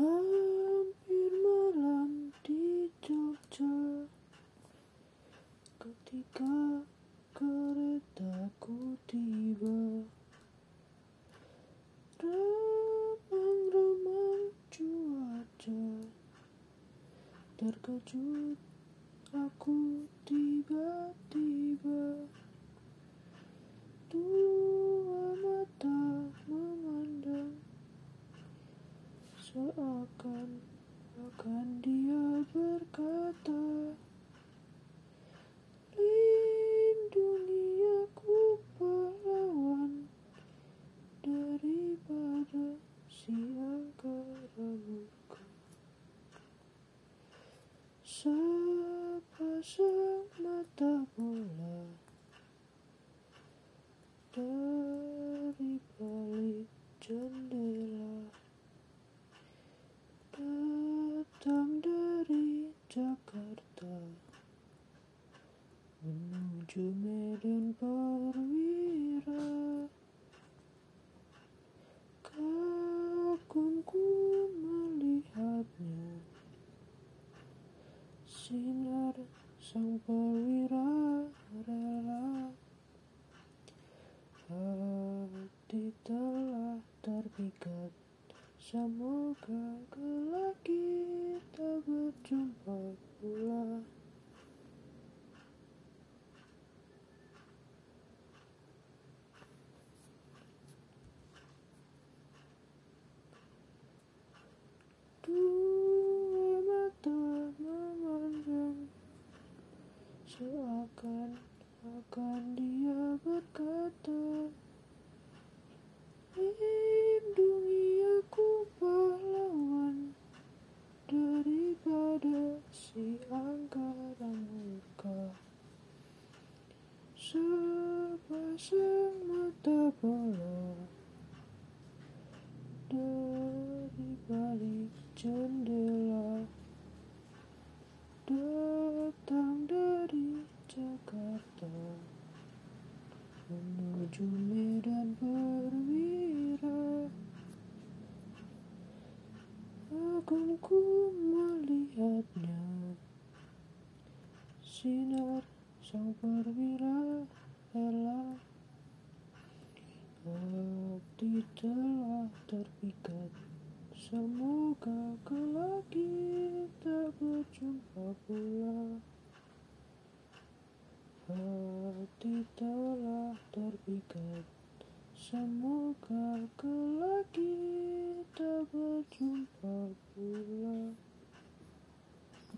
Hampir malam di Jogja. Ketika keretaku tiba Remang-remang cuaca. Terkejut aku tiba-tiba Seakan akan dia berkata Lindungi aku pahlawan Daripada si angkara murka Sepasang mata bola Dari balik jendela Datang dari Jakarta Menuju Medan Perwira Kagumku melihatnya. Sinar sang perwira rela. Hati telah terpikat Semoga kelak kita berjumpa pula Dua mata memandang Seakan akan dia berkata Lindungi aku pahlawan Daripada si angkara murka Sepasang mata bola Dari balik jendela Datang dari Jakarta Menuju Medan Perwira. Agungku melihatnya. Sinar sang perwira rela Hati telah terpikat. Semoga kelak kita berjumpa pula. Hati telah terpikat. Semoga kelak kita berjumpa